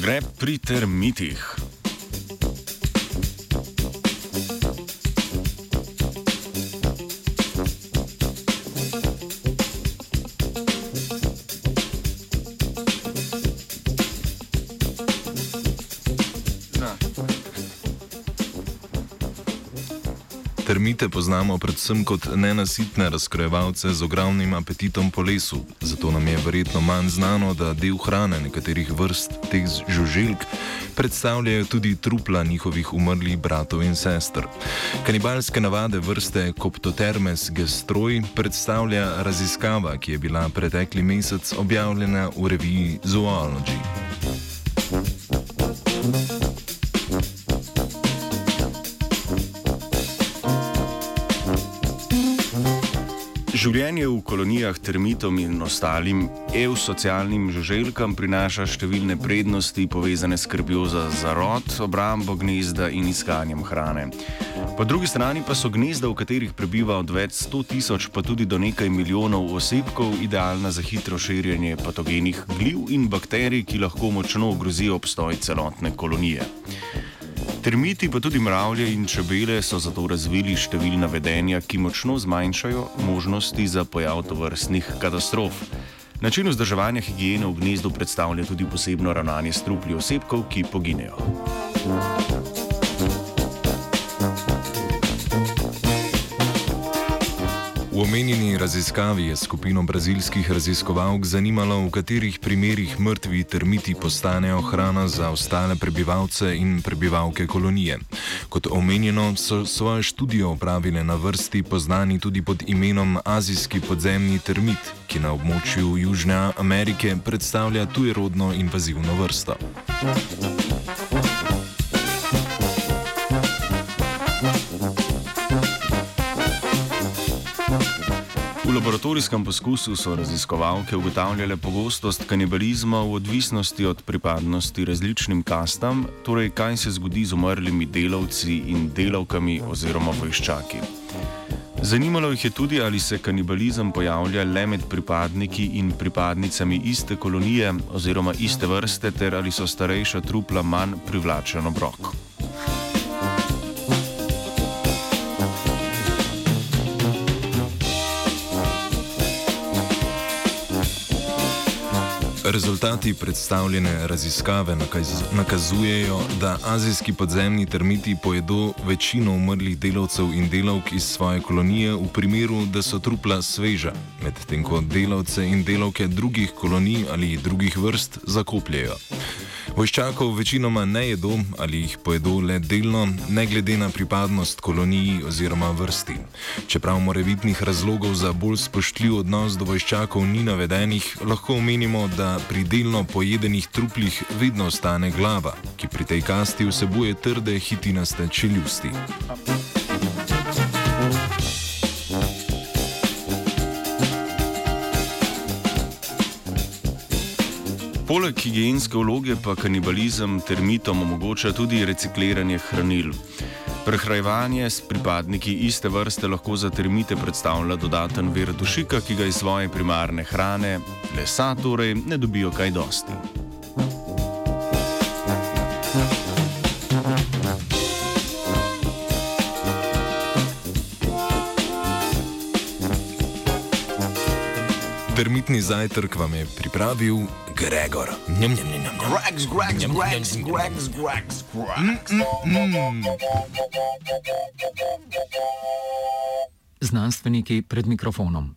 Pogreb pri termitih. Termite poznamo predvsem kot nenasitne razkrojevalce z ogromnim apetitom po lesu, zato nam je verjetno manj znano, da del hrane nekaterih vrst teh žuželk predstavljajo tudi trupla njihovih umrlih bratov in sester. Kanibalske navade vrste Coptotermes gestroj predstavlja raziskava, ki je bila pretekli mesec objavljena v reviji Zoology. Življenje v kolonijah termitom in ostalim eusocialnim žuželkam prinaša številne prednosti povezane s skrbjo za zarod, obrambo gnezda in iskanjem hrane. Po drugi strani pa so gnezda, v katerih prebiva od več sto tisoč pa tudi do nekaj milijonov osebkov, idealna za hitro širjenje patogenih gliv in bakterij, ki lahko močno ogrozijo obstoj celotne kolonije. Termiti, pa tudi mravlje in čebele so zato razvili številna vedenja, ki močno zmanjšajo možnosti za pojav tovrstnih katastrof. Način vzdrževanja higiene v gnezdu predstavlja tudi posebno ravnanje s trupli osebkov, ki poginejo. V omenjeni raziskavi je skupino brazilskih raziskovalk zanimalo, v katerih primerjih mrtvi termiti postanejo hrana za ostale prebivalce in prebivalke kolonije. Kot omenjeno, so svojo študijo opravile na vrsti poznani tudi pod imenom azijski podzemni termit, ki na območju Južne Amerike predstavlja tujerodno invazivno vrsto. V laboratorijskem poskusu so raziskovalke ugotavljale pogostost kanibalizma v odvisnosti od pripadnosti različnim kastam, torej kaj se zgodi z umrlimi delavci in delavkami oziroma vojščaki. Zanimalo jih je tudi, ali se kanibalizem pojavlja le med pripadniki in pripadnicami iste kolonije oziroma iste vrste, ter ali so starejša trupla manj privlačen obrok. Rezultati predstavljene raziskave nakaz nakazujejo, da azijski podzemni termiti pojedo večino umrlih delavcev in delavk iz svoje kolonije v primeru, da so trupla sveža, medtem ko delavce in delavke drugih kolonij ali drugih vrst zakopljajo. Vojščakov večinoma ne jedo ali jih pojedo le delno, ne glede na pripadnost koloniji oziroma vrsti. Čeprav morebitnih razlogov za bolj spoštljiv odnos do vojščakov ni navedenih, lahko omenimo, da pri delno pojedenih truplih vedno ostane glava, ki pri tej kasti vsebuje trde hitinaste čeljusti. Poleg higijenske vloge pa kanibalizem termitom omogoča tudi recikliranje hranil. Prehrajevanje s pripadniki iste vrste lahko za termite predstavlja dodaten vir dušika, ki ga iz svoje primarne hrane, lesa torej, ne dobijo kaj dosti. Termitni zajtrk vam je pripravil Gregor. Njam, njam, njam, njam. Gregs, Gregs, Gregs, Gregs, Gregs, Gregs. Znanstveniki pred mikrofonom.